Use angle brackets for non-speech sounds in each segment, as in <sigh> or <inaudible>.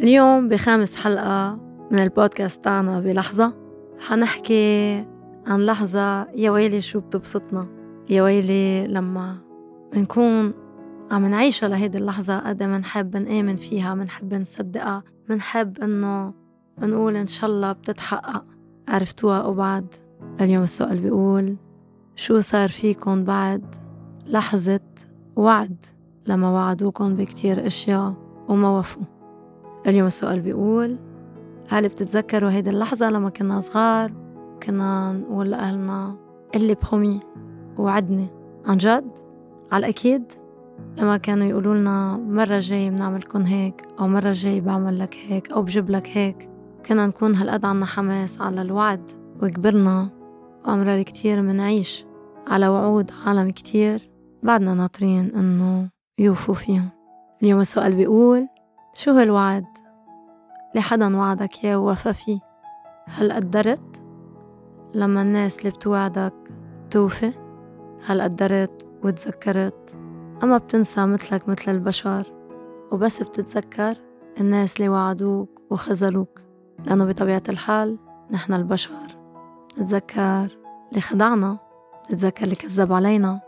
اليوم بخامس حلقة من البودكاست تاعنا بلحظة. حنحكي عن لحظة يا ويلي شو بتبسطنا يا ويلي لما بنكون عم نعيشها لهيدي اللحظة قد منحب نآمن فيها منحب نصدقها منحب إنه نقول إن شاء الله بتتحقق. عرفتوها أو بعد اليوم السؤال بيقول شو صار فيكن بعد لحظة وعد؟ لما وعدوكن بكتير أشياء وما وفوا. اليوم السؤال بيقول هل بتتذكروا هيدي اللحظة لما كنا صغار كنا نقول لأهلنا اللي بخومي وعدني؟ عن جد؟ على الأكيد؟ لما كانوا يقولوا لنا مرة جاي بنعملكن هيك أو مرة جاي بعمل لك هيك أو بجيب لك هيك كنا نكون هالقد عنا حماس على الوعد وكبرنا وأمرار كتير منعيش على وعود عالم كتير بعدنا ناطرين إنه يوفوا فيهم. اليوم السؤال بيقول شو هالوعد؟ اللي حدا وعدك ياه ووفى فيه هل قدرت؟ لما الناس اللي بتوعدك توفي هل قدرت وتذكرت؟ أما بتنسى مثلك مثل البشر وبس بتتذكر الناس اللي وعدوك وخذلوك لأنه بطبيعة الحال نحن البشر. نتذكر اللي خدعنا نتذكر اللي كذب علينا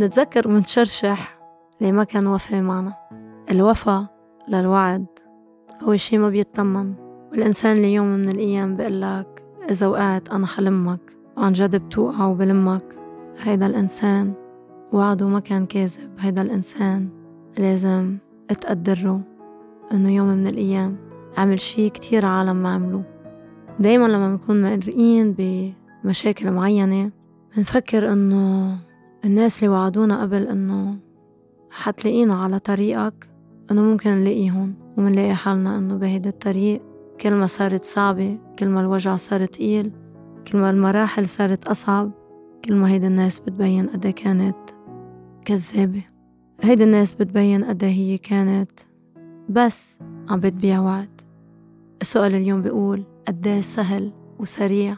نتذكر ونتشرشح اللي ما كان وفي معنا. الوفا للوعد. هو شي ما بيتطمن. والإنسان اللي يوم من الأيام بقلك إذا وقعت أنا حلمك وعن جد بتوقع وبلمك. هيدا الإنسان وعده ما كان كاذب. هيدا الإنسان لازم تقدره إنه يوم من الأيام عمل شي كتير عالم ما عملوه دايما لما بنكون مقرقين بمشاكل معينة بنفكر إنه الناس اللي وعدونا قبل إنه حتلاقينا على طريقك. إنه ممكن نلاقيهم ومنلاقي حالنا إنه بهيدا الطريق كل ما صارت صعبة كل ما الوجع صار تقيل كل ما المراحل صارت أصعب كل ما هيدي الناس بتبين قد كانت كذابة. هيدي الناس بتبين قد هي كانت بس عم بتبيع وعد. السؤال اليوم بيقول قد سهل وسريع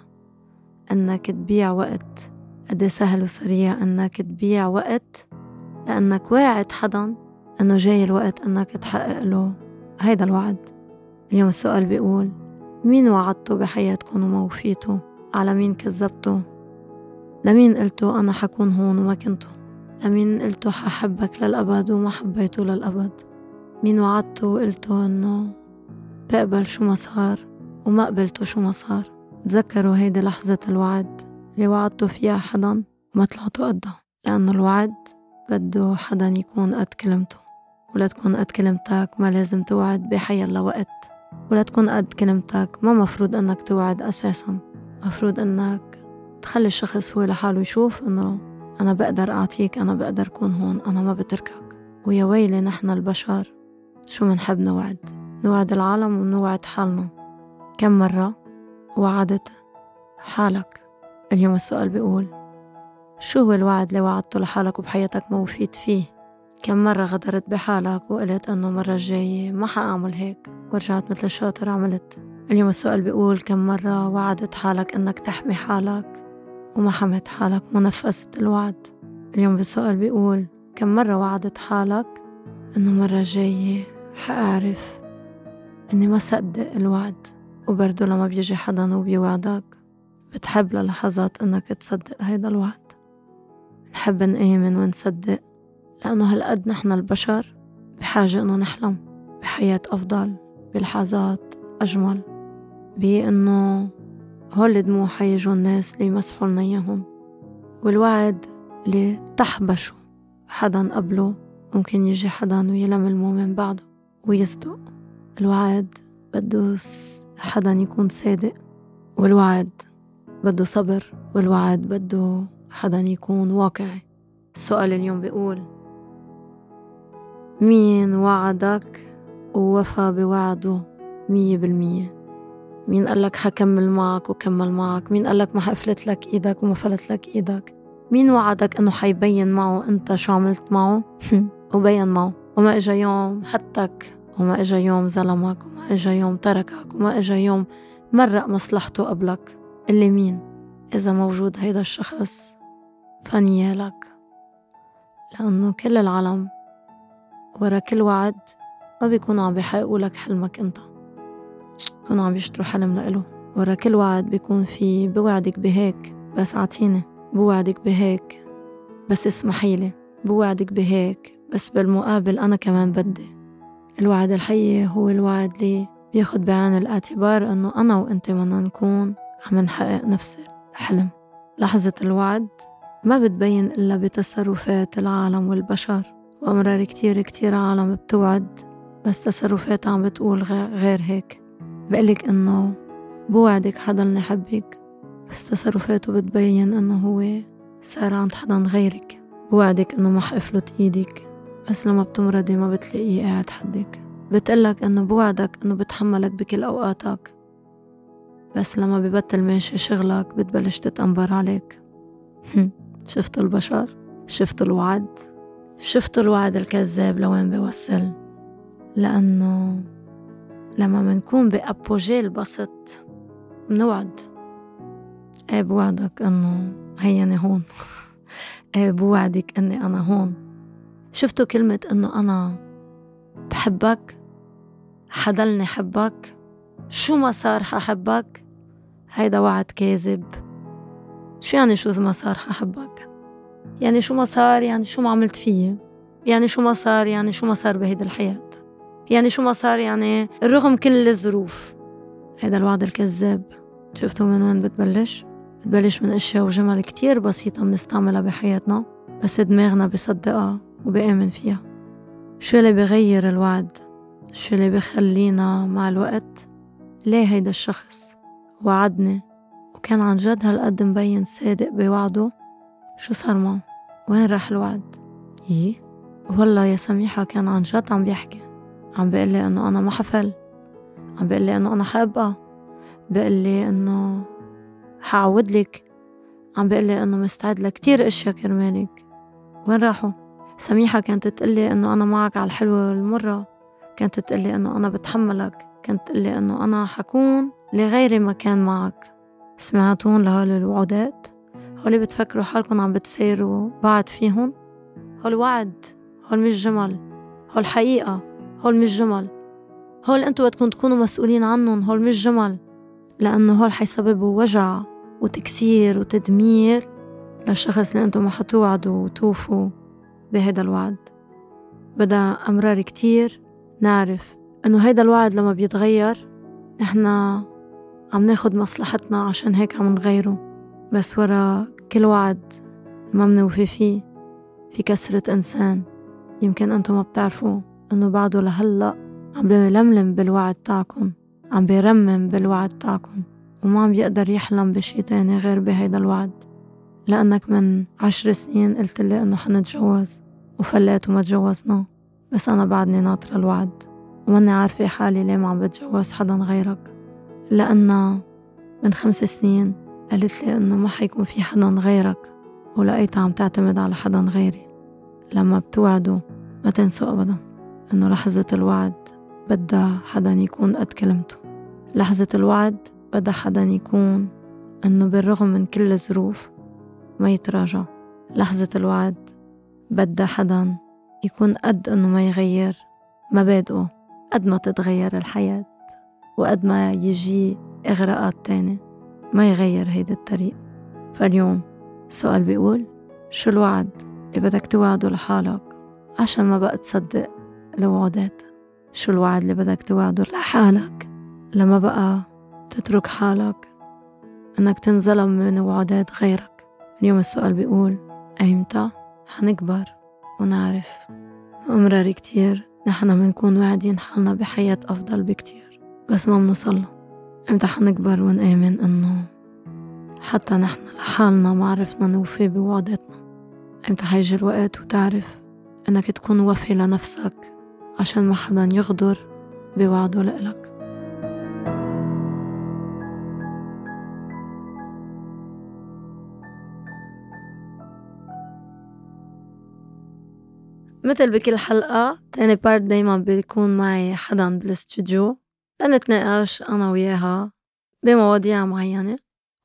إنك تبيع وقت؟ قد سهل وسريع إنك تبيع وقت؟ لأنك واعد حدا أنه جاي الوقت أنك تحقق له هيدا الوعد. اليوم السؤال بيقول مين وعدتوا بحياتكم وما وفيتوا على مين كذبتوا لمين قلتوا أنا حكون هون وما كنتوا؟ لمين قلتوا ححبك للأبد وما حبيته للأبد؟ مين وعدتوا وقلتوا إنه بقبل شو ما صار وما قبلتوا شو ما صار؟ تذكروا هيدي لحظة الوعد اللي وعدتوا فيها حدا وما طلعتوا قدها لأنه الوعد بده حدا يكون قد كلمته. ولا تكون قد كلمتك ما لازم توعد بحي الله وقت ولا تكون قد كلمتك ما مفروض إنك توعد أساسا. مفروض إنك تخلي الشخص هو لحاله يشوف إنه أنا بقدر أعطيك أنا بقدر أكون هون أنا ما بتركك. ويا ويلي نحن البشر شو منحب نوعد؟ نوعد العالم ونوعد حالنا. كم مرة وعدت حالك؟ اليوم السؤال بيقول شو هو الوعد اللي وعدته لحالك وبحياتك ما وفيت فيه؟ كم مرة غدرت بحالك وقلت أنه مرة الجاية ما حأعمل هيك؟ ورجعت مثل الشاطر عملت. اليوم السؤال بيقول كم مرة وعدت حالك أنك تحمي حالك؟ وما حمت حالك وما نفذت الوعد. اليوم السؤال بيقول كم مرة وعدت حالك أنه مرة جاية حأعرف إني ما صدق الوعد؟ وبرضه لما بيجي حدا وبيوعدك بتحب للحظات إنك تصدق هيدا الوعد. نحب نآمن ونصدق لأنه هالقد نحن البشر بحاجة إنه نحلم بحياة أفضل بلحظات أجمل بإنه هول الدموع حيجوا الناس اللي يمسحوا لنا إياهم. والوعد اللي تحبشوا حدا قبله ممكن يجي حدا ويلملمه من بعده ويصدق. الوعد بده حدا يكون صادق والوعد بده صبر والوعد بده حدا يكون واقعي. السؤال اليوم بيقول مين وعدك ووفى بوعده مية بالمية. مين قالك حكمل معك وكمل معك؟ مين قالك ما حفلت لك إيدك وما فلت لك إيدك؟ مين وعدك إنه حيبين معه أنت شو عملت معه؟ <laughs> وبين معه. وما إجا يوم حتك وما إجا يوم ظلمك وما إجا يوم تركك وما إجا يوم مرق مصلحته قبلك. اللي مين؟ إذا موجود هيدا الشخص فنيالك لأنه كل العالم ورا كل وعد ما بيكونوا عم بيحققوا لك حلمك انت. كانوا عم يشتروا حلم لإله ورا كل وعد بيكون في بوعدك بهيك بس أعطيني بوعدك بهيك بس اسمحيلي بوعدك بهيك بس بالمقابل أنا كمان بدي. الوعد الحقيقي هو الوعد اللي بياخد بعين الاعتبار إنه أنا وإنت بدنا نكون عم نحقق نفس الحلم. لحظة الوعد ما بتبين إلا بتصرفات العالم والبشر. وأمرار كتير كتير عالم بتوعد بس تصرفاتها عم بتقول غير هيك. بقلك إنه بوعدك حدا يحبك بس تصرفاته بتبين إنه هو صار عند حدا غيرك. بوعدك إنه ما حقفلت إيدك بس لما بتمرضي ما بتلاقيه قاعد حدك. بتقلك إنه بوعدك إنه بتحملك بكل أوقاتك بس لما ببطل ماشي شغلك بتبلش تتأنبر عليك. <laughs> شفت البشر؟ شفت الوعد؟ شفت الوعد الكذاب لوين بيوصل؟ لأنه لما منكون بأبوجي البسط منوعد. إيه بوعدك إنه هيني هون. <laughs> إيه بوعدك إني أنا هون. شفتوا كلمة إنه أنا بحبك؟ حدلني حبك؟ شو ما صار ححبك؟ هيدا وعد كاذب. شو يعني شو ما صار ححبك؟ يعني شو ما صار يعني شو ما عملت فيي يعني شو ما صار يعني شو ما صار بهيدي الحياة. يعني شو ما صار يعني رغم كل الظروف. هيدا الوعد الكذاب. شفتوا من وين بتبلش؟ بتبلش من أشياء وجمل كتير بسيطة بنستعملها بحياتنا بس دماغنا بصدقها وبآمن فيها. شو اللي بغير الوعد؟ شو اللي بخلينا مع الوقت؟ ليه هيدا الشخص وعدني؟ وكان عن جد هالقد مبين صادق بوعده شو صار معه؟ وين راح الوعد؟ يي والله يا سميحة كان عن جد عم بيحكي. عم بيقلي إنه أنا ما حفل. عم بيقلي إنه أنا حابقى بيقلي إنه حعود لك. عم بيقلي إنه مستعد لكتير إشياء كرمالك. وين راحوا؟ سميحة كانت تقلي إنه أنا معك على الحلوة والمرة. كانت تقلي إنه أنا بتحملك. كانت تقلي إنه أنا حكون لغيري ما كان معك. سمعتون لهول الوعودات؟ هول بتفكروا حالكم عم بتسيروا بعد فيهم؟ هول وعد هول مش جمل هول حقيقة هول مش جمل. هول انتو بدكم تكونوا مسؤولين عنهم هول مش جمل لأنه هول حيسببوا وجع وتكسير وتدمير للشخص اللي انتو ما حتوعدوا وتوفوا بهيدا الوعد. بدا أمرار كتير نعرف إنه هيدا الوعد لما بيتغير نحنا عم ناخد مصلحتنا عشان هيك عم نغيره. بس ورا كل وعد ما منوفي فيه في كسرة إنسان. يمكن أنتم ما بتعرفوا إنه بعده لهلأ عم بيلملم بالوعد تاعكن عم بيرمم بالوعد تاعكن وما عم بيقدر يحلم بشي تاني غير بهيدا الوعد. لأنك من عشر سنين قلت لي إنه حنتجوز وفليت وما تجوزنا بس أنا بعدني ناطرة الوعد. وماني عارفة حالي ليه ما عم بتجوز حدا غيرك. لأن من خمس سنين قالت لي إنه ما حيكون في حدا غيرك ولقيتها عم تعتمد على حدا غيري. لما بتوعدوا ما تنسوا أبدا إنه لحظة الوعد بدها حدا يكون قد كلمته. لحظة الوعد بدها حدا يكون إنه بالرغم من كل الظروف ما يتراجع. لحظة الوعد بدها حدا يكون قد إنه ما يغير مبادئه قد ما تتغير الحياة وقد ما يجي إغراءات تانية. ما يغير هيدا الطريق. فاليوم السؤال بيقول شو الوعد اللي بدك توعده لحالك عشان ما بقى تصدق الوعودات شو الوعد اللي بدك توعده لحالك لما بقى تترك حالك إنك تنظلم من وعودات غيرك؟ اليوم السؤال بيقول أيمتى حنكبر ونعرف؟ أمرار كتير نحن منكون واعدين حالنا بحياة أفضل بكتير بس ما منوصلها إمتى حنكبر ونآمن إنه حتى نحن لحالنا ما عرفنا نوفي بوعداتنا إمتى حيجي الوقت وتعرف إنك تكون وفي لنفسك عشان ما حدا يغدر بوعده لإلك؟ مثل بكل حلقة تاني بارت دايما بيكون معي حدا بالاستوديو لنتناقش أنا وياها بمواضيع معينة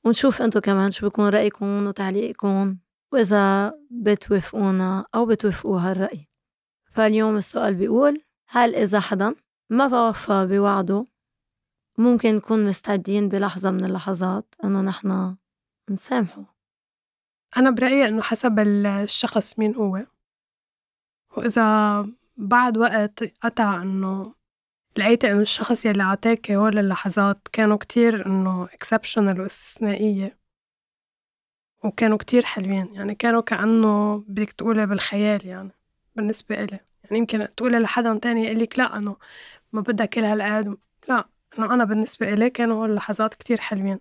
ونشوف أنتو كمان شو بيكون رأيكم وتعليقكم وإذا بتوافقونا أو بتوافقوا هالرأي فاليوم السؤال بيقول هل إذا حدا ما بوفى بوعده ممكن نكون مستعدين بلحظة من اللحظات إنه نحن نسامحه؟ أنا برأيي إنه حسب الشخص مين هو وإذا بعد وقت قطع إنه لقيتي إنه الشخص يلي عطاكي هول اللحظات كانوا كتير إنه exceptional واستثنائية وكانوا كتير حلوين. يعني كانوا كأنه بدك تقولي بالخيال يعني بالنسبة إلي. يعني يمكن تقولي لحدا تاني يقلك لا إنه ما بدها كل هالقد لا إنه أنا بالنسبة إلي كانوا هول اللحظات كتير حلوين.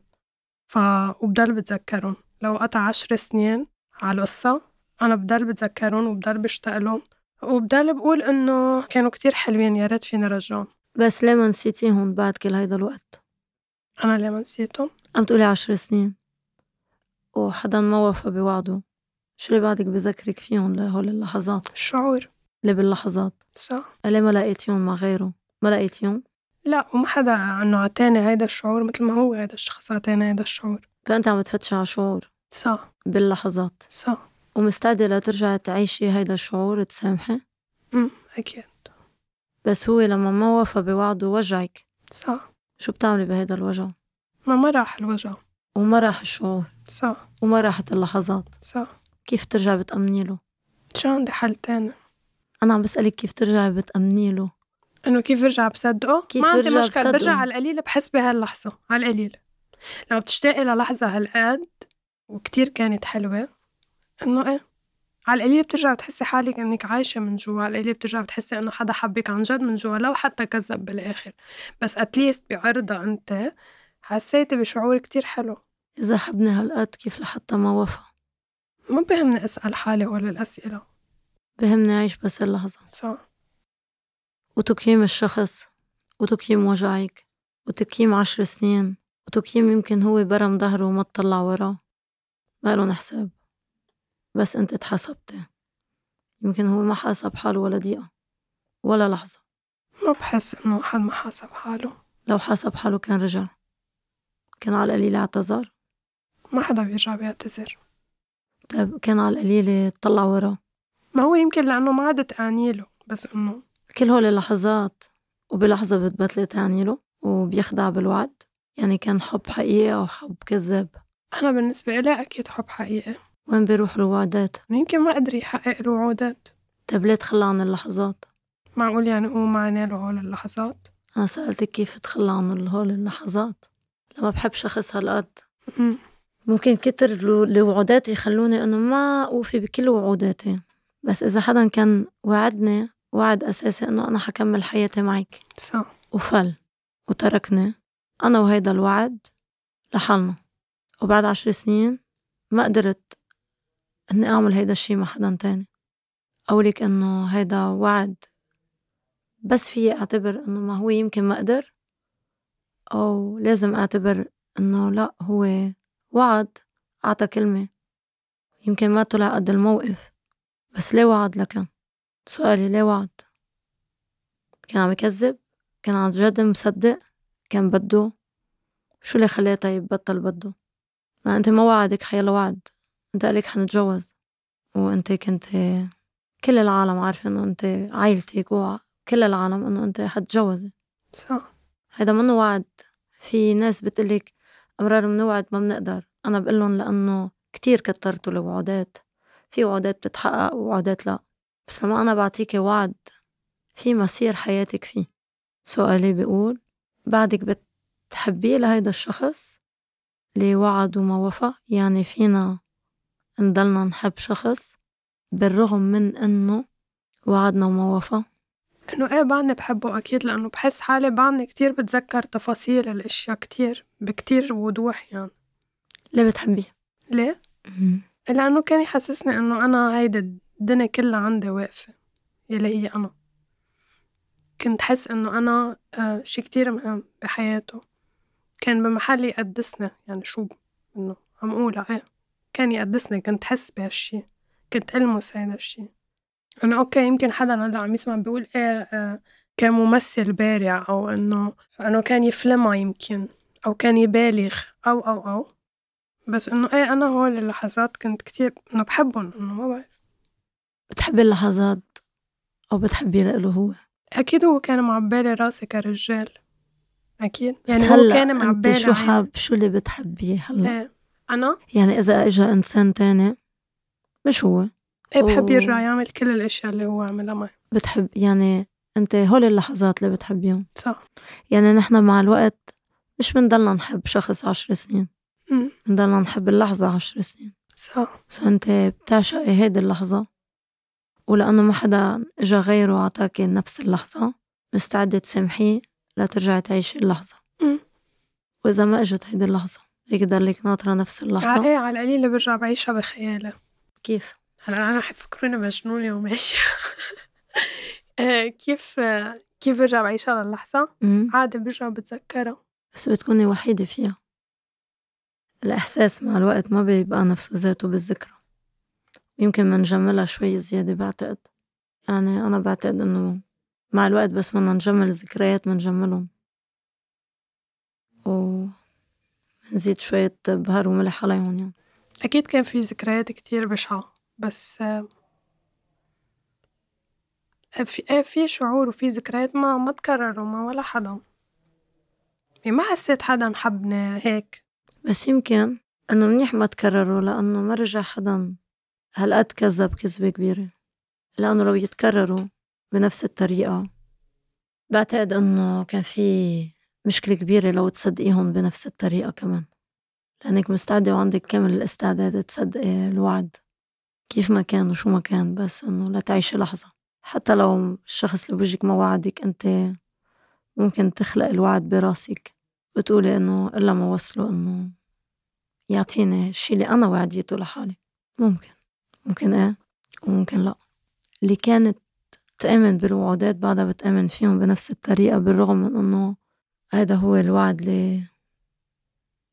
ف وبضل بتذكرهم. لو قطع عشر سنين على القصة أنا بضل بتذكرهم وبضل بشتاق لهم. وبضل بقول إنه كانوا كتير حلوين يا ريت فيني رجعهم. بس ليه ما نسيتيهم بعد كل هيدا الوقت؟ أنا ليه ما نسيتهم؟ عم تقولي عشر سنين. وحدا ما وفى بوعده. شو اللي بعدك بذكرك فيهم لهول اللحظات؟ الشعور. اللي باللحظات. صح. ليه ما لقيتيهم مع غيره؟ ما لقيتيهم؟ لا وما حدا إنه عطاني هيدا الشعور مثل ما هو هيدا الشخص عطاني هيدا الشعور. فأنت عم تفتشي على شعور. صح. باللحظات. صح. ومستعدة لترجعي تعيشي هيدا الشعور تسامحي؟ أمم أكيد. بس هو لما ما وفى بوعده وجعك. صح. شو بتعملي بهيدا الوجع؟ ما ما راح الوجع. وما راح الشعور. صح. وما راحت اللحظات. صح. كيف ترجعي بتأمني له؟ شو عندي حل تاني؟ أنا عم بسألك كيف ترجعي بتأمني له؟ إنه كيف برجع بصدقه؟ كيف ما عندي مشكلة. بصدقه؟ برجع على القليل بحس بهاللحظة على القليل. لما بتشتاقي للحظة هالقد وكتير كانت حلوة إنه إيه على القليل بترجع بتحسي حالك إنك عايشة من جوا على القليل بترجع بتحسي إنه حدا حبك عن جد من جوا لو حتى كذب بالآخر. بس اتليست بعرضها أنت حسيتي بشعور كتير حلو. إذا حبني هالقد كيف لحتى ما وفى؟ ما بهمني أسأل حالي ولا الأسئلة. بهمني أعيش بس اللحظة. صح. وتقييم الشخص وتقييم وجعك وتقييم عشر سنين وتقييم يمكن هو برم ظهره وما تطلع وراه. ما لهم حساب. بس انت اتحاسبتي يمكن هو ما حاسب حاله ولا دقيقة ولا لحظة. ما بحس إنه حد ما حاسب حاله. لو حاسب حاله كان رجع. كان على القليل اعتذر ما حدا بيرجع بيعتذر. طيب كان على القليل طلع وراه. ما هو يمكن لأنه ما عدت أعني له بس إنه كل هول اللحظات وبلحظة بتبطلي تعني له وبيخدع بالوعد. يعني كان حب حقيقي أو حب كذاب. أنا بالنسبة إلي أكيد حب حقيقي. وين بيروح الوعدات؟ يمكن ما قدر يحقق له وعودات طيب ليه تخلى عن اللحظات؟ معقول يعني هو ما عنا له هول اللحظات؟ أنا سألتك كيف تخلى عن هول اللحظات لما بحب شخص هالقد. ممكن كتر الو- الوعودات يخلوني إنه ما أوفي بكل وعوداتي. بس إذا حدا كان وعدني وعد أساسي إنه أنا حكمل حياتي معك. صح. وفل. وتركني. أنا وهيدا الوعد لحالنا. وبعد عشر سنين ما قدرت إني أعمل هيدا الشي مع حدا تاني. أقولك إنه هيدا وعد بس في أعتبر إنه ما هو يمكن ما قدر أو لازم أعتبر إنه لأ هو وعد أعطى كلمة. يمكن ما طلع قد الموقف بس ليه وعد لكن سؤالي ليه وعد؟ كان عم يكذب؟ كان عن جد مصدق؟ كان بده؟ شو اللي خلاه طيب بطل بده؟ ما أنت ما وعدك حيلا وعد. انت قالك حنتجوز. وانت كنت كل العالم عارفة انه انت عائلتك وكل العالم انه انت حتجوزي صح. هيدا منه وعد في ناس بتقلك أمرار منوعد ما بنقدر أنا بقلن لأنه كتير كترتوا الوعودات في وعودات بتتحقق ووعودات لا. بس لما أنا بعطيكي وعد في مسير حياتك فيه. سؤالي بيقول بعدك بتحبيه لهيدا الشخص؟ اللي وعد وما وفى؟ يعني فينا نضلنا نحب شخص بالرغم من إنه وعدنا وما وفى. إنه إيه بعدني بحبه؟ أكيد لأنه بحس حالي بعدني كتير بتذكر تفاصيل الأشياء كتير بكتير وضوح يعني. ليه بتحبيه؟ ليه؟ لأنه كان يحسسني إنه أنا هيدي الدنيا كلها عندي واقفة يلي هي أنا. كنت حس إنه أنا آه شي كتير مهم بحياته. كان بمحل يقدسني يعني شو إنه عم أقولها إيه. كان يقدسني كنت حس بهالشي كنت ألمس هيدا الشي إنه okay يمكن حدا هلا عم يسمع بيقول إيه آه كان ممثل بارع أو إنه إنه كان يفلمها يمكن أو كان يبالغ أو أو أو. بس إنه إيه أنا هول اللحظات كنت كتير إنه بحبهم إنه ما بعرف. بتحبي اللحظات أو بتحبي لإله هو؟ أكيد هو كان معبالي راسي كرجال. أكيد. يعني هو كان أنت معبالة شو. حاب شو اللي بتحبيه هلأ؟ إيه. أنا؟ يعني إذا اجى إنسان تاني مش هو. إيه بحب يرجع يعمل كل الأشياء اللي هو عملها معي. بتحب يعني أنت هول اللحظات اللي بتحبيهم. صح. يعني نحن مع الوقت مش بنضلنا نحب شخص عشر سنين. بنضلنا نحب اللحظة عشر سنين. صح. سو أنت بتعشقي هيدي اللحظة. ولأنه ما حدا إجا غيره وعطاكي نفس اللحظة مستعدة تسامحيه لترجعي تعيشي اللحظة. أمم. وإذا ما إجت هيدي اللحظة بدك تضلك ناطرة نفس اللحظة. إيه؟ على القليلة برجع بعيشها بخيالي كيف؟ هلا أنا رح يفكروني مجنونة وماشية إيه، <laughs> كيف كيف برجع بعيشها للحظة. عادي برجع بتذكرها. بس بتكوني وحيدة فيها. الإحساس مع الوقت ما بيبقى نفسه ذاته بالذكرى. يمكن منجملها شوي زيادة بعتقد. يعني أنا بعتقد إنه مع الوقت بس بدنا نجمل الذكريات منجملهم و نزيد شوية بهار وملح عليهم يعني أكيد كان في ذكريات كتير بشعة بس آه، في إيه في شعور وفي ذكريات ما ما تكرروا مع ولا حدا. يعني ما حسيت حدا حبني هيك. بس يمكن إنه منيح ما تكرروا لأنه ما رجع حدا هالقد كذب كذبة كبيرة. لأنه لو يتكرروا بنفس الطريقة بعتقد إنه كان في مشكلة كبيرة لو تصدقيهم بنفس الطريقة كمان لأنك مستعدة وعندك كامل الاستعداد تصدقي الوعد كيف ما كان وشو ما كان بس إنه لا تعيشي لحظة. حتى لو الشخص اللي بوجهك ما وعدك أنت ممكن تخلق الوعد براسك وتقولي إنه إلا ما وصلوا إنه يعطيني الشي اللي أنا وعديته لحالي. ممكن ممكن إيه وممكن لأ. اللي كانت تآمن بالوعودات بعدها بتآمن فيهم بنفس الطريقة بالرغم من إنه هيدا هو الوعد اللي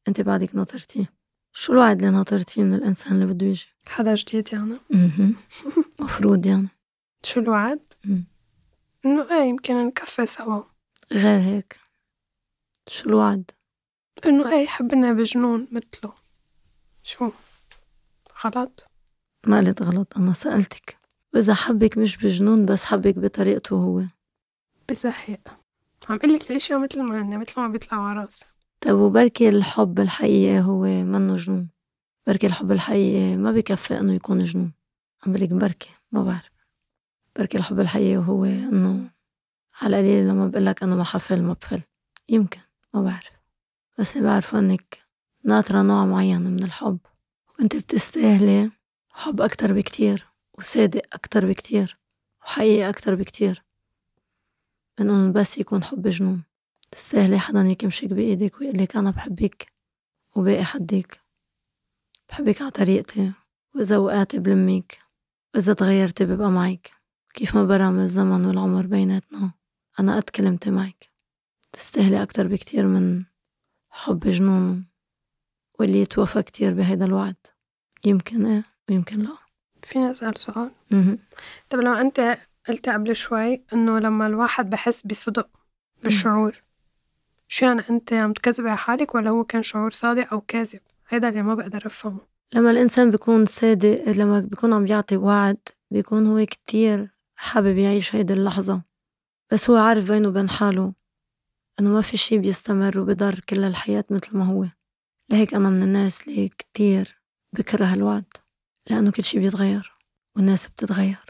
أنت بعدك ناطرتيه. شو الوعد اللي ناطرتيه من الإنسان اللي بده يجي؟ حدا جديد يعني. مهم. <laughs> مفروض يعني. شو الوعد؟ إنه إيه يمكن نكفي سوا. غير هيك. شو الوعد؟ إنه إيه يحبنا بجنون مثله. شو؟ غلط؟ ما قلت غلط أنا سألتك. وإذا حبك مش بجنون بس حبك بطريقته هو. بزهق. عم قلك الأشياء مثل ما هن مثل ما بيطلع على راسي طيب وبركي الحب الحقيقي هو منه جنون. بركي الحب الحقيقي ما بكفي إنه يكون جنون. عم بقولك بركي ما بعرف. بركي الحب الحقيقي هو إنه على القليل لما بقولك إنه ما حفل ما بفل. يمكن ما بعرف. بس اللي بعرفه إنك ناطرة نوع معين من الحب. وأنت بتستاهلي حب أكتر بكتير وصادق أكتر بكتير وحقيقي أكتر بكتير. إنه بس يكون حب جنون. تستاهلي حدا هيك يمشيك بإيدك ويقلك أنا بحبك وباقي حدك. بحبك على طريقتي وإذا وقعتي بلمك وإذا تغيرتي ببقى معك. كيف ما برم الزمن والعمر بيناتنا أنا قد كلمتي معك. تستاهلي أكتر بكتير من حب جنون واللي يتوفى كتير بهيدا الوعد. يمكن إيه ويمكن لا. فيني أسأل سؤال. طب لما أنت قلت قبل شوي إنه لما الواحد بحس بصدق بالشعور شو يعني أنت عم تكذبي على حالك ولا هو كان شعور صادق أو كاذب؟ هيدا اللي ما بقدر أفهمه. لما الإنسان بيكون صادق لما بيكون عم يعطي وعد بيكون هو كتير حابب يعيش هيدي اللحظة. بس هو عارف بينه وبين حاله إنه ما في شي بيستمر وبضر كل الحياة مثل ما هو. لهيك أنا من الناس اللي كتير بكره الوعد لأنه كل شي بيتغير والناس بتتغير.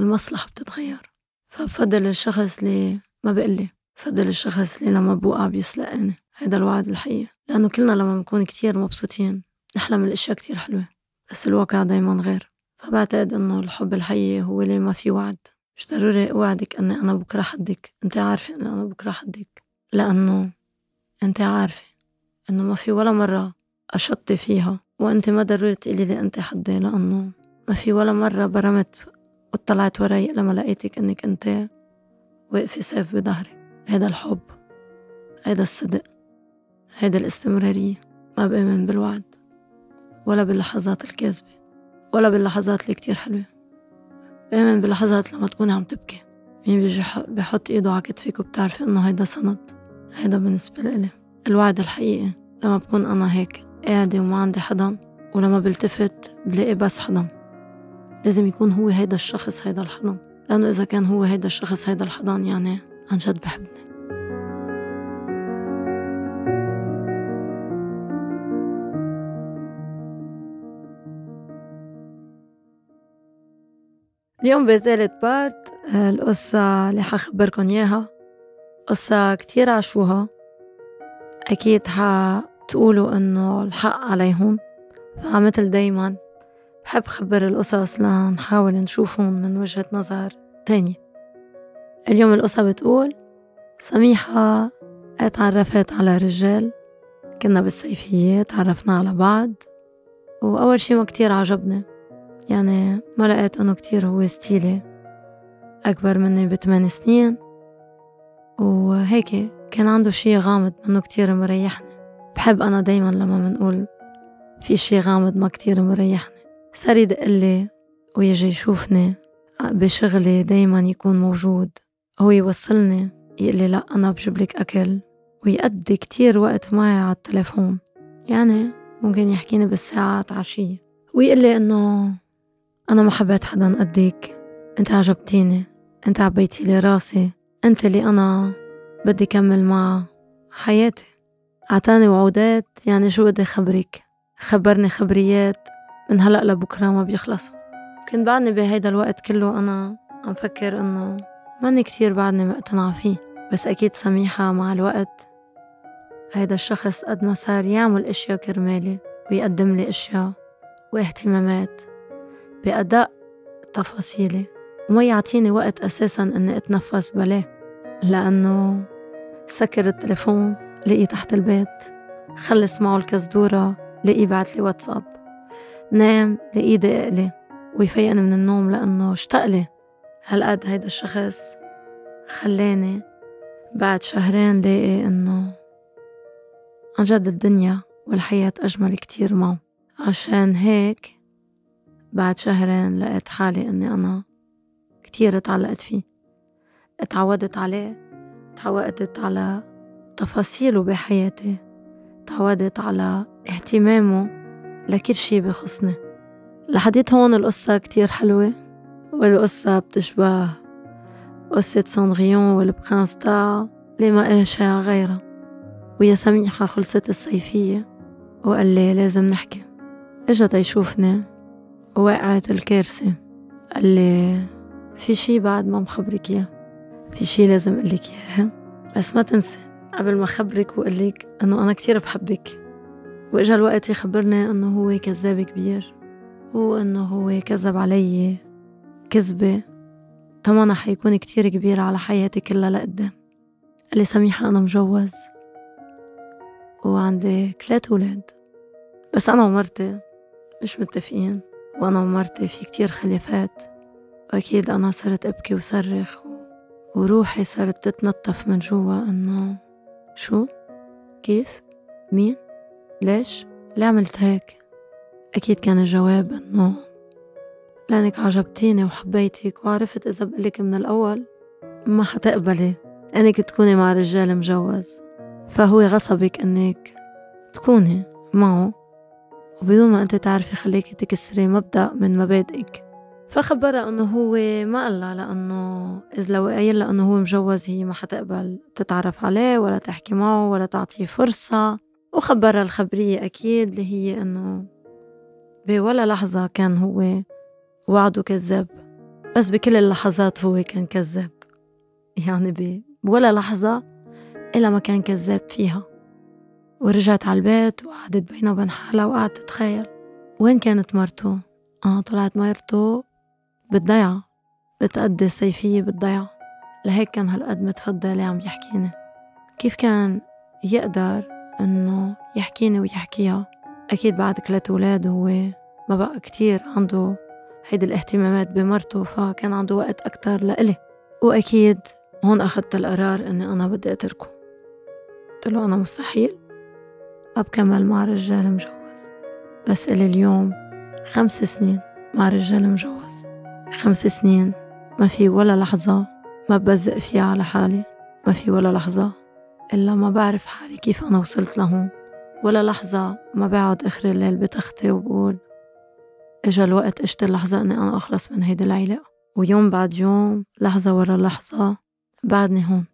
والمصلحة بتتغير. فبفضل الشخص اللي ما بقلي بفضل الشخص اللي لما بوقع بيسلقني. هيدا الوعد الحقيقي. لأنه كلنا لما بنكون كتير مبسوطين نحلم الأشياء كتير حلوة بس الواقع دايما غير. فبعتقد إنه الحب الحقيقي هو اللي ما في وعد. مش ضروري أوعدك إني أنا بكرة حدك. أنت عارفة إني أنا بكرة حدك. لأنه أنت عارفة إنه ما في ولا مرة أشطي فيها. وأنت ما ضروري تقولي لي أنت حدي لأنه ما في ولا مرة برمت وطلعت وراي لما لقيتك إنك أنت واقفة سيف بظهري. هيدا الحب هيدا الصدق هيدا الاستمرارية ما بآمن بالوعد ولا باللحظات الكاذبة ولا باللحظات اللي كتير حلوة. بآمن باللحظات لما تكوني عم تبكي. مين بيجي بحط إيده على كتفك وبتعرفي إنه هيدا سند هيدا بالنسبة لإلي. الوعد الحقيقي لما بكون أنا هيك قاعدة وما عندي حدا ولما بلتفت بلاقي بس حدا لازم يكون هو هيدا الشخص هيدا الحضن لأنه إذا كان هو هيدا الشخص هيدا الحضن يعني عن جد بحبني. اليوم بثالث بارت القصة اللي حخبركن إياها. قصة كتير عاشوها أكيد حتقولوا إنه الحق عليهم. فمثل دايما بحب خبر القصص لنحاول نشوفهم من وجهة نظر تانية. اليوم القصة بتقول سميحة اتعرفت على رجال كنا بالصيفية تعرفنا على بعض وأول شي ما كتير عجبني. يعني ما لقيت إنه كتير هو ستيلي أكبر مني بثمان سنين. وهيك كان عنده شي غامض منه كتير مريحني. بحب أنا دايما لما منقول في شي غامض ما كتير مريحني. صار يدقلي ويجي يشوفني بشغلي دايما يكون موجود. هو يوصلني. يقلي لا أنا بجيبلك أكل. ويقضي كتير وقت معي على التليفون. يعني ممكن يحكيني بالساعات عشية. ويقلي إنه أنا ما حبيت حدا قدك أنت عجبتيني. أنت عبيتي لي راسي. أنت اللي أنا بدي كمل مع حياتي. عطاني وعودات. يعني شو بدي خبرك خبرني خبريات. من هلأ لبكرة ما بيخلصوا. كنت بعدني بهيدا الوقت كله أنا عم فكر إنه ماني كتير بعدني مقتنعة فيه بس أكيد سميحة مع الوقت هيدا الشخص قد ما صار يعمل أشياء كرمالي ويقدم لي أشياء واهتمامات بأداء تفاصيلي وما يعطيني وقت أساسا أني أتنفس بلاه لأنه سكر التليفون لقي تحت البيت خلص معه الكزدورة لقي بعت لي واتساب. نام لقي دقلي ويفيقني من النوم لأنه اشتقلي هالقد هيدا الشخص؟ خلاني بعد شهرين لاقي إنه عن جد الدنيا والحياة أجمل كتير معه. عشان هيك بعد شهرين لقيت حالي إني أنا كتير اتعلقت فيه. اتعودت عليه تعودت على تفاصيله بحياتي تعودت على اهتمامه لكل شي بخصني. لحديت هون القصة كتير حلوة والقصة بتشبه قصة سندريون والبرنس تاع اللي ما إيشا غيرها. ويا سميحة خلصت الصيفية وقال لي لازم نحكي. إجا تيشوفني ووقعت الكارثة. قال لي في شي بعد ما مخبرك إياه. في شي لازم أقلك إياه. بس ما تنسي قبل ما خبرك وأقلك إنه أنا كتير بحبك. وإجا الوقت يخبرني إنه هو كذاب كبير وإنه هو كذب علي كذبة تمنها حيكون كتير كبير على حياتي كلها لقدام قال لي سميحة أنا مجوز وعندي ثلاث ولاد بس أنا ومرتي مش متفقين وأنا ومرتي في كتير خلافات وأكيد أنا صرت أبكي وصرخ وروحي صارت تتنطف من جوا إنه شو؟ كيف؟ مين؟ ليش؟ ليه عملت هيك؟ أكيد كان الجواب إنه لأنك عجبتيني وحبيتك وعرفت إذا بقلك من الأول ما حتقبلي إنك تكوني مع رجال مجوز فهو غصبك إنك تكوني معه وبدون ما أنت تعرفي خليكي تكسري مبدأ من مبادئك فخبرها إنه هو ما قالها لأنه اذا لو قايل انه هو مجوز هي ما حتقبل تتعرف عليه ولا تحكي معه ولا تعطيه فرصة وخبرها الخبرية أكيد اللي هي إنه بولا لحظة كان هو وعده كذاب بس بكل اللحظات هو كان كذاب. يعني بولا لحظة إلا ما كان كذاب فيها. ورجعت على البيت وقعدت بينه وبين حالها وقعدت تتخيل وين كانت مرته؟ آه طلعت مرته بالضيعة بتقضي الصيفية بالضيعة. لهيك كان هالقد متفضل عم يحكيني كيف كان يقدر إنه يحكيني ويحكيها. أكيد بعد ثلاث أولاد وهو ما بقى كتير عنده هيدي الاهتمامات بمرته فكان عنده وقت أكتر لإلي. وأكيد هون أخذت القرار إني أنا بدي أتركه. قلت له أنا مستحيل. ما بكمل مع رجال مجوز. بس إلي اليوم خمس سنين مع رجال مجوز. خمس سنين ما في ولا لحظة ما ببزق فيها على حالي ما في ولا لحظة إلا ما بعرف حالي كيف أنا وصلت لهون. ولا لحظة ما بقعد آخر الليل بتختي وبقول إجا الوقت إجت اللحظة إني أنا أخلص من هيدي العلاقة ويوم بعد يوم لحظة ورا لحظة بعدني هون.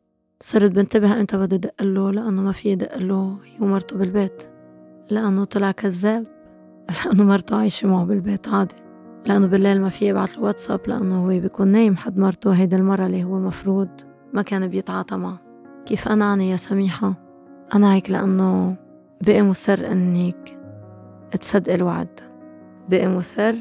صرت بنتبه إمتى بدي دقله لأنه ما في دقله هي ومرته بالبيت. لأنه طلع كذاب. <laughs> لأنه مرته عايشة معه بالبيت عادي. لأنه بالليل ما في يبعت له واتساب لأنه هو بيكون نايم حد مرته هيدي المرة اللي هو مفروض ما كان بيتعاطى معه. كيف أناني يا سميحة؟ أنا هيك لأنه بقي مصر إنك تصدق الوعد. بقي مصر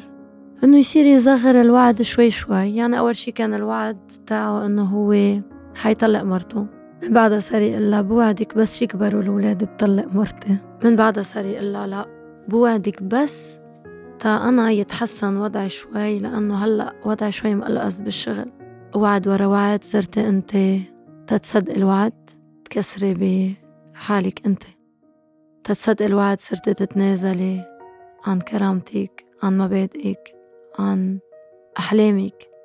إنه يصير يصغر الوعد شوي شوي. يعني أول شي كان الوعد تاعه إنه هو حيطلق مرته. من بعدها صار يقول بوعدك بس يكبروا الولاد بطلق مرتي. من بعدها صار يقول لا بوعدك بس تا أنا يتحسن وضعي شوي لأنه هلأ وضعي شوي مقلقص بالشغل. وعد ورا وعد صرتي أنت تتصدق الوعد تكسري بحالك أنت. تتصدق الوعد صرتي تتنازلي عن كرامتك عن مبادئك عن أحلامك.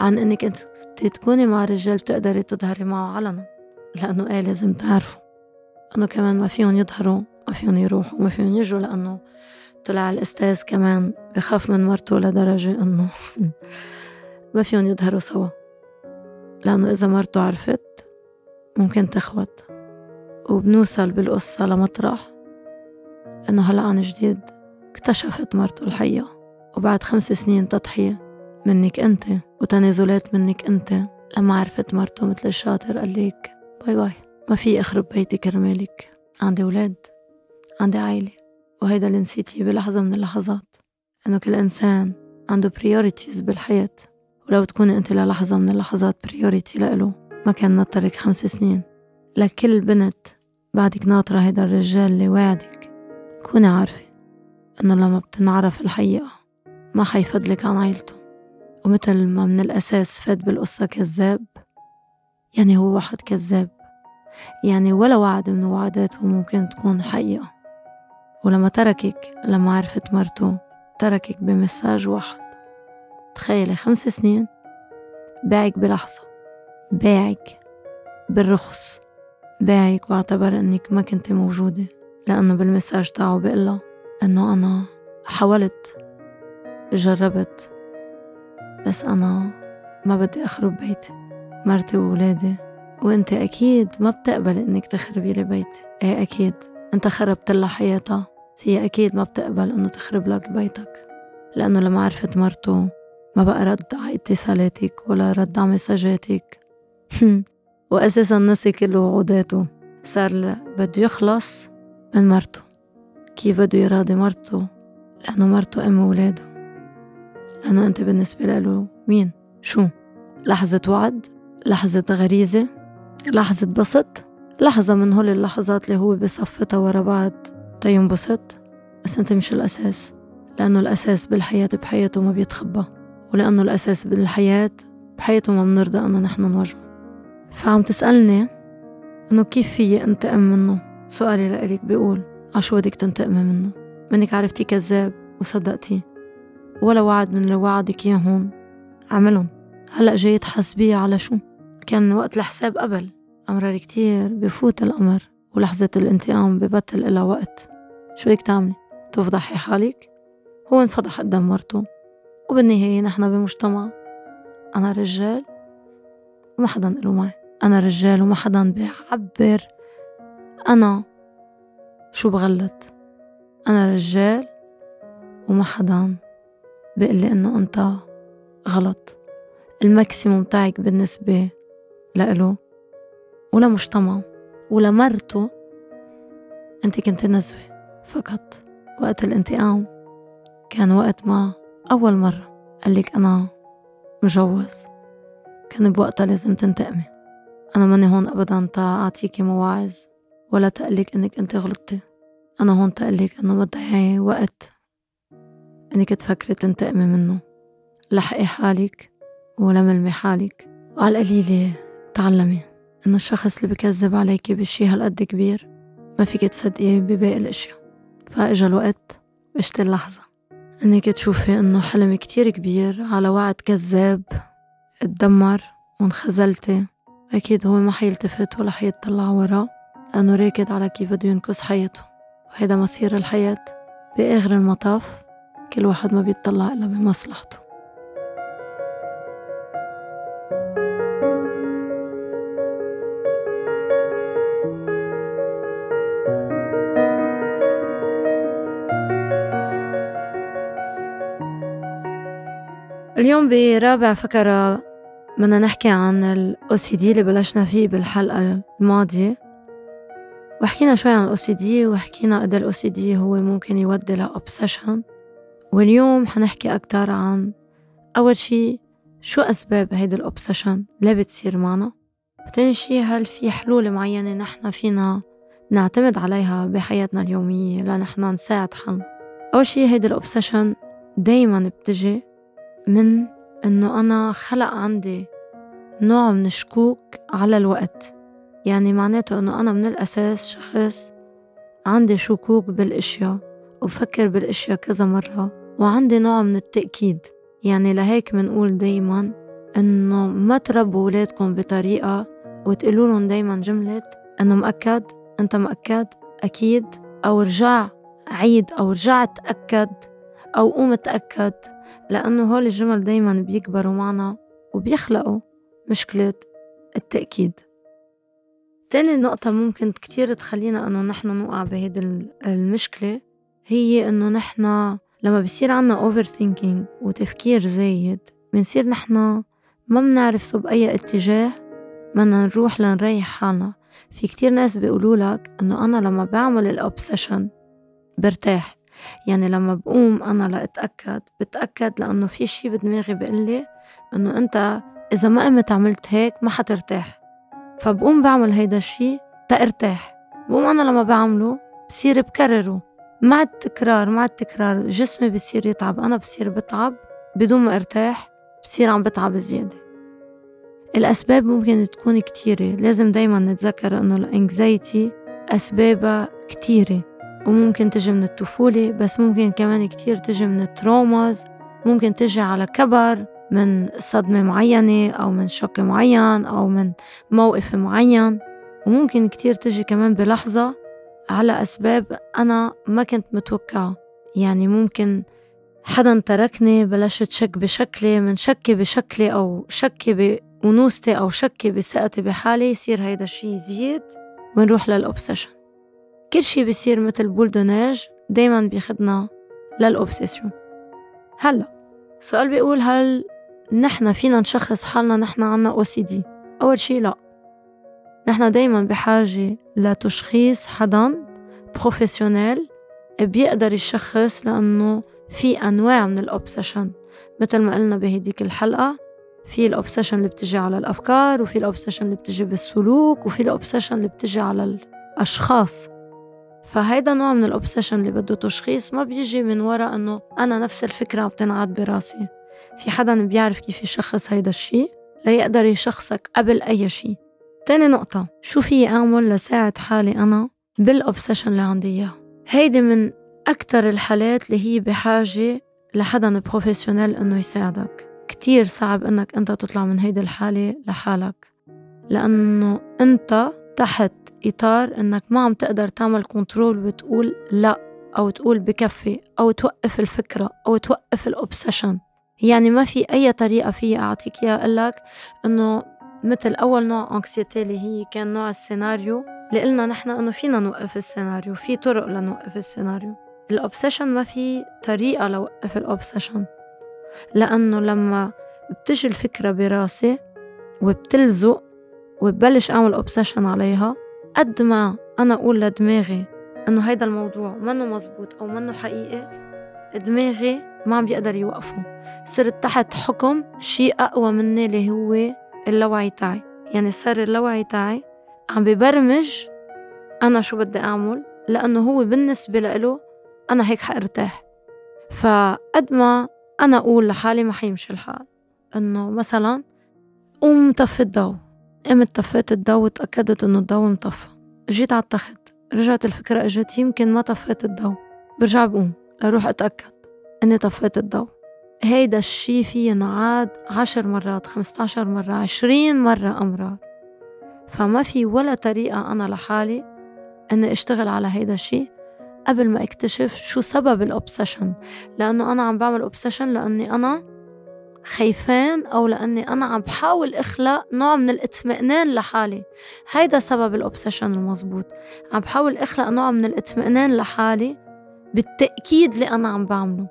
عن إنك أنت تكوني مع رجال بتقدري تظهري معه علنا لأنه إيه لازم تعرفوا إنه كمان ما فيهم يظهروا ما فيهم يروحوا ما فيهم يجوا لأنه طلع الأستاذ كمان بخاف من مرته لدرجة إنه <laughs> ما فيهم يظهروا سوا. لأنه إذا مرته عرفت ممكن تخوت. وبنوصل بالقصة لمطرح إنه هلأ عن جديد اكتشفت مرته الحقيقة وبعد خمس سنين تضحية منك أنت وتنازلات منك أنت لما عرفت مرته مثل الشاطر قال لك باي باي ما في أخرب بيتي كرمالك. عندي ولاد عندي عائلة. وهيدا اللي نسيتيه بلحظة من اللحظات. إنه كل إنسان عنده priorities بالحياة. ولو تكوني أنت للحظة من اللحظات priority لإله ما كان نطرك خمس سنين. لكل بنت بعدك ناطرة هيدا الرجال اللي واعدك كوني عارفة إنه لما بتنعرف الحقيقة ما حيفضلك عن عيلته. ومثل ما من الأساس فات بالقصة كذاب يعني هو واحد كذاب. يعني ولا وعد من وعداته ممكن تكون حقيقة. ولما تركك لما عرفت مرته تركك بمساج واحد. تخيلي خمس سنين. باعك بلحظة. باعك بالرخص. باعك واعتبر إنك ما كنت موجودة. لأنه بالمساج تاعه بيقلها إنه أنا حاولت جربت بس أنا ما بدي أخرب بيتي. مرتي وولادي وأنت أكيد ما بتقبل إنك تخربي لي بيتي. إيه أكيد. أنت خربت لها حياتها. هي أكيد ما بتقبل إنه تخرب لك بيتك. لأنه لما عرفت مرته ما بقى رد على اتصالاتك ولا رد على مساجاتك. وأساسا نسي كل وعوداته. صار بده يخلص من مرته. كيف بده يراضي مرته؟ لأنه مرته أم ولاده. لأنه أنت بالنسبة له مين؟ شو؟ لحظة وعد؟ لحظة غريزة؟ لحظة بسط؟ لحظة من هول اللحظات اللي هو بصفتها ورا بعض. تينبسط بس أنت مش الأساس. لأنه الأساس بالحياة بحياته ما بيتخبى. ولأنه الأساس بالحياة بحياته ما بنرضى أنه نحن نواجهه فعم تسألني إنه كيف فيي أنتقم منه سؤالي لإلك؟ بيقول عشو بدك تنتقمي منه؟ منك عرفتي كذاب وصدقتيه. ولا وعد من اللي وعدك إياهم عملهم. هلأ جاي تحاسبيه على شو؟ كان وقت الحساب قبل. أمرار كتير بفوت الأمر ولحظة الانتقام ببطل إلها وقت. شو بدك تعملي؟ تفضحي حالك؟ هو انفضح قدام مرته. وبالنهاية نحن بمجتمع. أنا رجال وما حدا له معي أنا رجال وما حدا بيعبر. أنا شو بغلط؟ أنا رجال وما حدا بيقول لي إنه أنت غلط. الماكسيموم تاعك بالنسبة لإله ولمجتمع ولمرته أنت كنت نزوة فقط. وقت الانتقام كان وقت ما أول مرة قالك أنا مجوز. كان بوقتها لازم تنتقمي. أنا ماني هون أبدا تا أعطيكي مواعظ ولا تقلك إنك أنت غلطتي. أنا هون تقلك إنه تضيعي وقت إنك تفكري تنتقمي منه. لحقي حالك ولملمي حالك. وعلى القليلة تعلمي إنه الشخص اللي بكذب عليكي بشي هالقد كبير ما فيك تصدقي بباقي الأشياء. فإجا الوقت وإجت اللحظة. إنك تشوفي إنه حلم كتير كبير على وعد كذاب اتدمر وانخزلتي أكيد هو ما حيلتفت ولا حيطلع وراه. لأنه راكد على كيف بده ينقذ حياته. وهيدا مصير الحياة بآخر المطاف. كل واحد ما بيطلع إلا بمصلحته. اليوم برابع فكرة بدنا نحكي عن ال OCD اللي بلشنا فيه بالحلقة الماضية. وحكينا شوي عن ال OCD وحكينا قد ال OCD هو ممكن يودي ل obsession. واليوم حنحكي أكتر عن أول شي شو أسباب هيدي الأوبسيشن ليه بتصير معنا. وتاني شي هل في حلول معينة نحن فينا نعتمد عليها بحياتنا اليومية لنحن نساعد حالنا. أول شي هيدي الأوبسيشن دايما بتجي من إنه أنا خلق عندي نوع من الشكوك على الوقت. يعني معناته إنه أنا من الأساس شخص عندي شكوك بالأشياء وبفكر بالأشياء كذا مرة وعندي نوع من التأكيد. يعني لهيك منقول دايما إنه ما تربوا ولادكم بطريقة وتقولوا لهم دايما جملة إنه مأكد أنت مأكد أكيد أو رجع عيد أو رجع تأكد أو قوم تأكد. لأنه هول الجمل دايما بيكبروا معنا وبيخلقوا مشكلة التأكيد. تاني نقطة ممكن كتير تخلينا إنه نحن نوقع بهيدي المشكلة هي إنه نحن لما بصير عنا overthinking وتفكير زايد بنصير نحن ما بنعرف بأي اتجاه بدنا نروح لنريح حالنا. في كتير ناس بيقولوا لك إنه أنا لما بعمل الأوبسيشن برتاح. يعني لما بقوم أنا لأتأكد بتأكد لأنه في شي بدماغي بقلي إنه أنت إذا ما قمت عملت هيك ما حترتاح. فبقوم بعمل هيدا الشي تأرتاح بقوم أنا لما بعمله بصير بكرره. مع التكرار مع التكرار جسمي بصير يتعب أنا بصير بتعب بدون ما أرتاح بصير عم بتعب زيادة. الأسباب ممكن تكون كتيرة لازم دايما نتذكر إنه ال anxiety أسبابها كتيرة. وممكن تجي من الطفولة بس ممكن كمان كتير تجي من ال traumas. ممكن تجي على كبر من صدمة معينة أو من شك معين أو من موقف معين. وممكن كتير تجي كمان بلحظة على أسباب أنا ما كنت متوقعة. يعني ممكن حدا تركني بلشت شك بشكلي من شكي بشكلي أو شكي بأنوثتي أو شكي بثقتي بحالي يصير هيدا الشي يزيد ونروح لل obsession كل شي بيصير مثل boule de neige دايما بيخدنا لل obsession هلأ السؤال بيقول هل نحن فينا نشخص حالنا نحن عنا OCD؟ أول شي لا. نحن دايما بحاجة لتشخيص حدا professionnel بيقدر يشخص لأنه في أنواع من ال obsession. مثل ما قلنا بهديك الحلقة في ال obsession اللي بتجي على الأفكار وفي ال obsession اللي بتجي بالسلوك وفي ال obsession اللي بتجي على الأشخاص. فهيدا نوع من ال obsession اللي بده تشخيص ما بيجي من وراء إنه أنا نفس الفكرة عم تنعاد براسي. في حدا بيعرف كيف يشخص هيدا الشي؟ ليقدر يشخصك قبل أي شي. تاني نقطة شو في أعمل لساعد حالي أنا بال obsession اللي عندي إياه؟ هيدي من أكتر الحالات اللي هي بحاجة لحدا professionnel إنه يساعدك. كتير صعب إنك أنت تطلع من هيدي الحالة لحالك. لأنه أنت تحت إطار إنك ما عم تقدر تعمل control وتقول لا أو تقول بكفي أو توقف الفكرة أو توقف ال obsession يعني ما في أي طريقة في أعطيك إياها أقول إنه مثل أول نوع anxiety اللي هي كان نوع السيناريو اللي قلنا نحن إنه فينا نوقف السيناريو في طرق لنوقف السيناريو. ال obsession ما في طريقة لوقف ال obsession لأنه لما بتجي الفكرة براسي وبتلزق وببلش أعمل obsession عليها قد ما أنا أقول لدماغي إنه هيدا الموضوع منه مزبوط أو منه حقيقي دماغي ما عم بيقدر يوقفه. صرت تحت حكم شيء أقوى مني اللي هو اللاوعي تاعي. يعني صار اللاوعي تاعي عم ببرمج أنا شو بدي أعمل لأنه هو بالنسبة له أنا هيك حأرتاح. فقد ما أنا أقول لحالي ما حيمشي الحال. إنه مثلا قوم طفي الضوء. قمت طفيت الضوء وتأكدت إنه الضوء مطفى. جيت على التخت رجعت الفكرة إجت يمكن ما طفيت الضوء برجع بقوم لروح أتأكد إني طفيت الضوء هيدا الشي في ينعاد عشر مرات خمسة عشر مرة عشرين مرة أمرار. فما في ولا طريقة أنا لحالي أني أشتغل على هيدا الشي قبل ما أكتشف شو سبب ال obsession لأنه أنا عم بعمل obsession لأني أنا خايفان أو لأني أنا عم بحاول أخلق نوع من الاطمئنان لحالي. هيدا سبب ال obsession المزبوط. عم بحاول أخلق نوع من الاطمئنان لحالي بالتأكيد اللي أنا عم بعمله.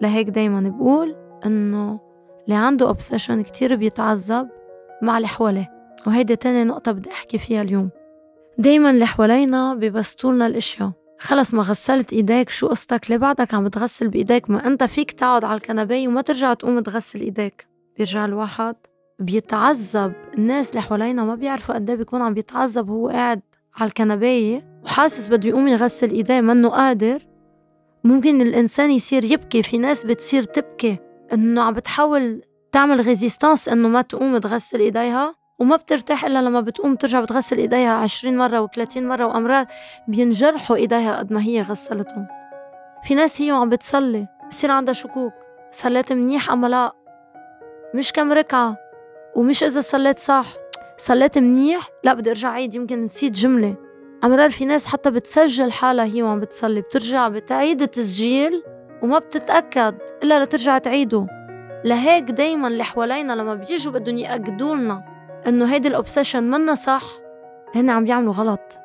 لهيك دايما بقول إنه اللي عنده أوبسيشن كتير بيتعذب مع اللي حواليه وهيدي تاني نقطة بدي أحكي فيها اليوم. دايما اللي حوالينا بيبسطولنا الأشياء. خلص ما غسلت إيديك شو قصتك؟ ليه بعدك عم بتغسل بإيديك؟ ما أنت فيك تقعد على الكنباية وما ترجع تقوم تغسل إيديك. بيرجع الواحد بيتعذب. الناس اللي حوالينا ما بيعرفوا قد إيه بيكون عم بيتعذب وهو قاعد على الكنباية وحاسس بده يقوم يغسل إيديه. منه قادر. ممكن الإنسان يصير يبكي. في ناس بتصير تبكي. إنه عم بتحاول تعمل ريزيستانس إنه ما تقوم تغسل إيديها. وما بترتاح إلا لما بتقوم ترجع بتغسل إيديها عشرين مرة و30 مرة وأمرار بينجرحوا إيديها قد ما هي غسلتهم. في ناس هي وعم بتصلي بصير عندها شكوك. صليت منيح أم لا؟ مش كم ركعة. ومش إذا صليت صح. صليت منيح؟ لا بدي أرجع عيد يمكن نسيت جملة. أمرار في ناس حتى بتسجل حالها هي وعم بتصلي بترجع بتعيد التسجيل وما بتتأكد إلا لترجع تعيده. لهيك دايما اللي حوالينا لما بيجوا بدهم يأكدوا لنا إنه هيدي ال obsession منا صح؟ هن عم بيعملوا غلط.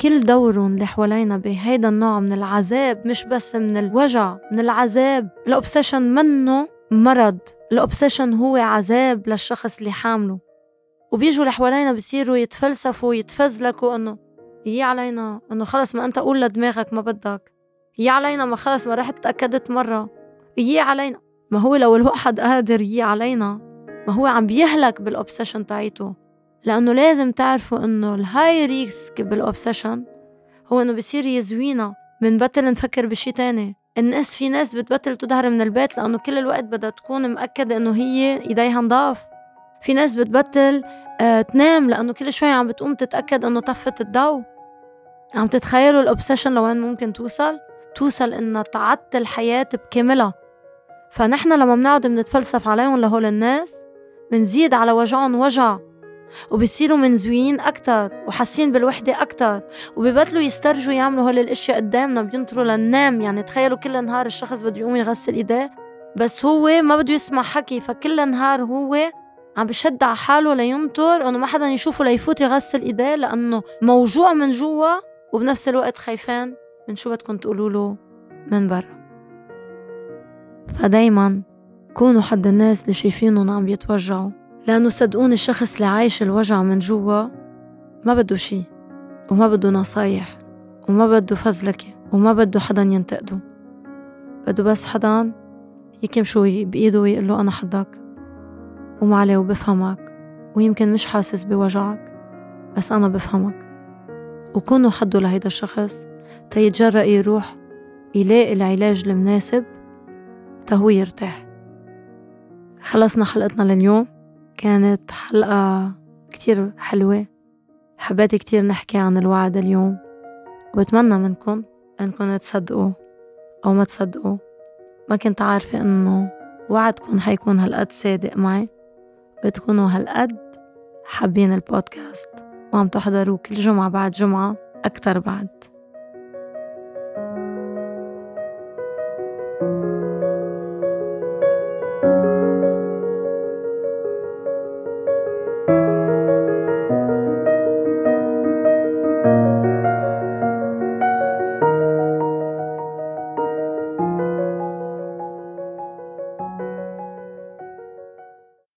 كل دورهم اللي حوالينا بهيدا النوع من العذاب مش بس من الوجع من العذاب. ال obsession منه مرض. ال obsession هو عذاب للشخص اللي حامله. وبيجوا اللي حوالينا بصيروا يتفلسفوا ويتفزلكوا إنه يي علينا؟ إنه خلص ما أنت قول لدماغك ما بدك. يي علينا؟ ما خلص ما رحت تأكدت مرة. يي علينا؟ ما هو لو الواحد قادر يي علينا؟ ما هو عم بيهلك بال obsession تاعيته. لأنه لازم تعرفوا إنه ال high risk بال obsession هو إنه بصير يزوينا بنبطل نفكر بشي تاني. الناس في ناس بتبطل تظهر من البيت لأنه كل الوقت بدها تكون مأكدة إنه هي إيديها نضاف. في ناس بتبطل آه تنام لأنه كل شوي عم بتقوم تتأكد إنه طفت الضوء. عم تتخيلوا الأوبسيشن لوين ممكن توصل؟ توصل إنها تعطل الحياة بكاملها. فنحن لما بنقعد بنتفلسف عليهم لهول الناس بنزيد على وجعهم وجع وبصيروا منزويين أكتر وحاسين بالوحدة أكتر وببطلوا يسترجوا يعملوا هول الأشياء قدامنا بينطروا للنام. يعني تخيلوا كل نهار الشخص بده يقوم يغسل إيديه بس هو ما بده يسمع حكي فكل نهار هو عم بشد على حاله لينطر إنه ما حدا يشوفه ليفوت يغسل إيديه لأنه موجوع من جوا وبنفس الوقت خايفان من شو بدكم تقولوا له من برا. فدايما كونوا حد الناس اللي شايفينهم عم بيتوجعوا. لأنه صدقوني الشخص اللي عايش الوجع من جوا ما بده شي وما بده نصايح وما بده فزلكة وما بده حدا ينتقده. بده بس حدا يكمشوا بإيده ويقول له أنا حدك ومعلي وبفهمك ويمكن مش حاسس بوجعك بس أنا بفهمك. وكونوا حدوا لهيدا الشخص تيتجرأ يروح يلاقي العلاج المناسب تهو يرتاح. خلصنا حلقتنا لليوم. كانت حلقة كتير حلوة. حبيت كتير نحكي عن الوعد اليوم. وبتمنى منكم إنكم تصدقوا أو ما تصدقوا. ما كنت عارفة إنه وعدكم حيكون هالقد صادق معي. وتكونوا هالقد حابين البودكاست. وعم تحضروا كل جمعة بعد جمعة أكتر بعد.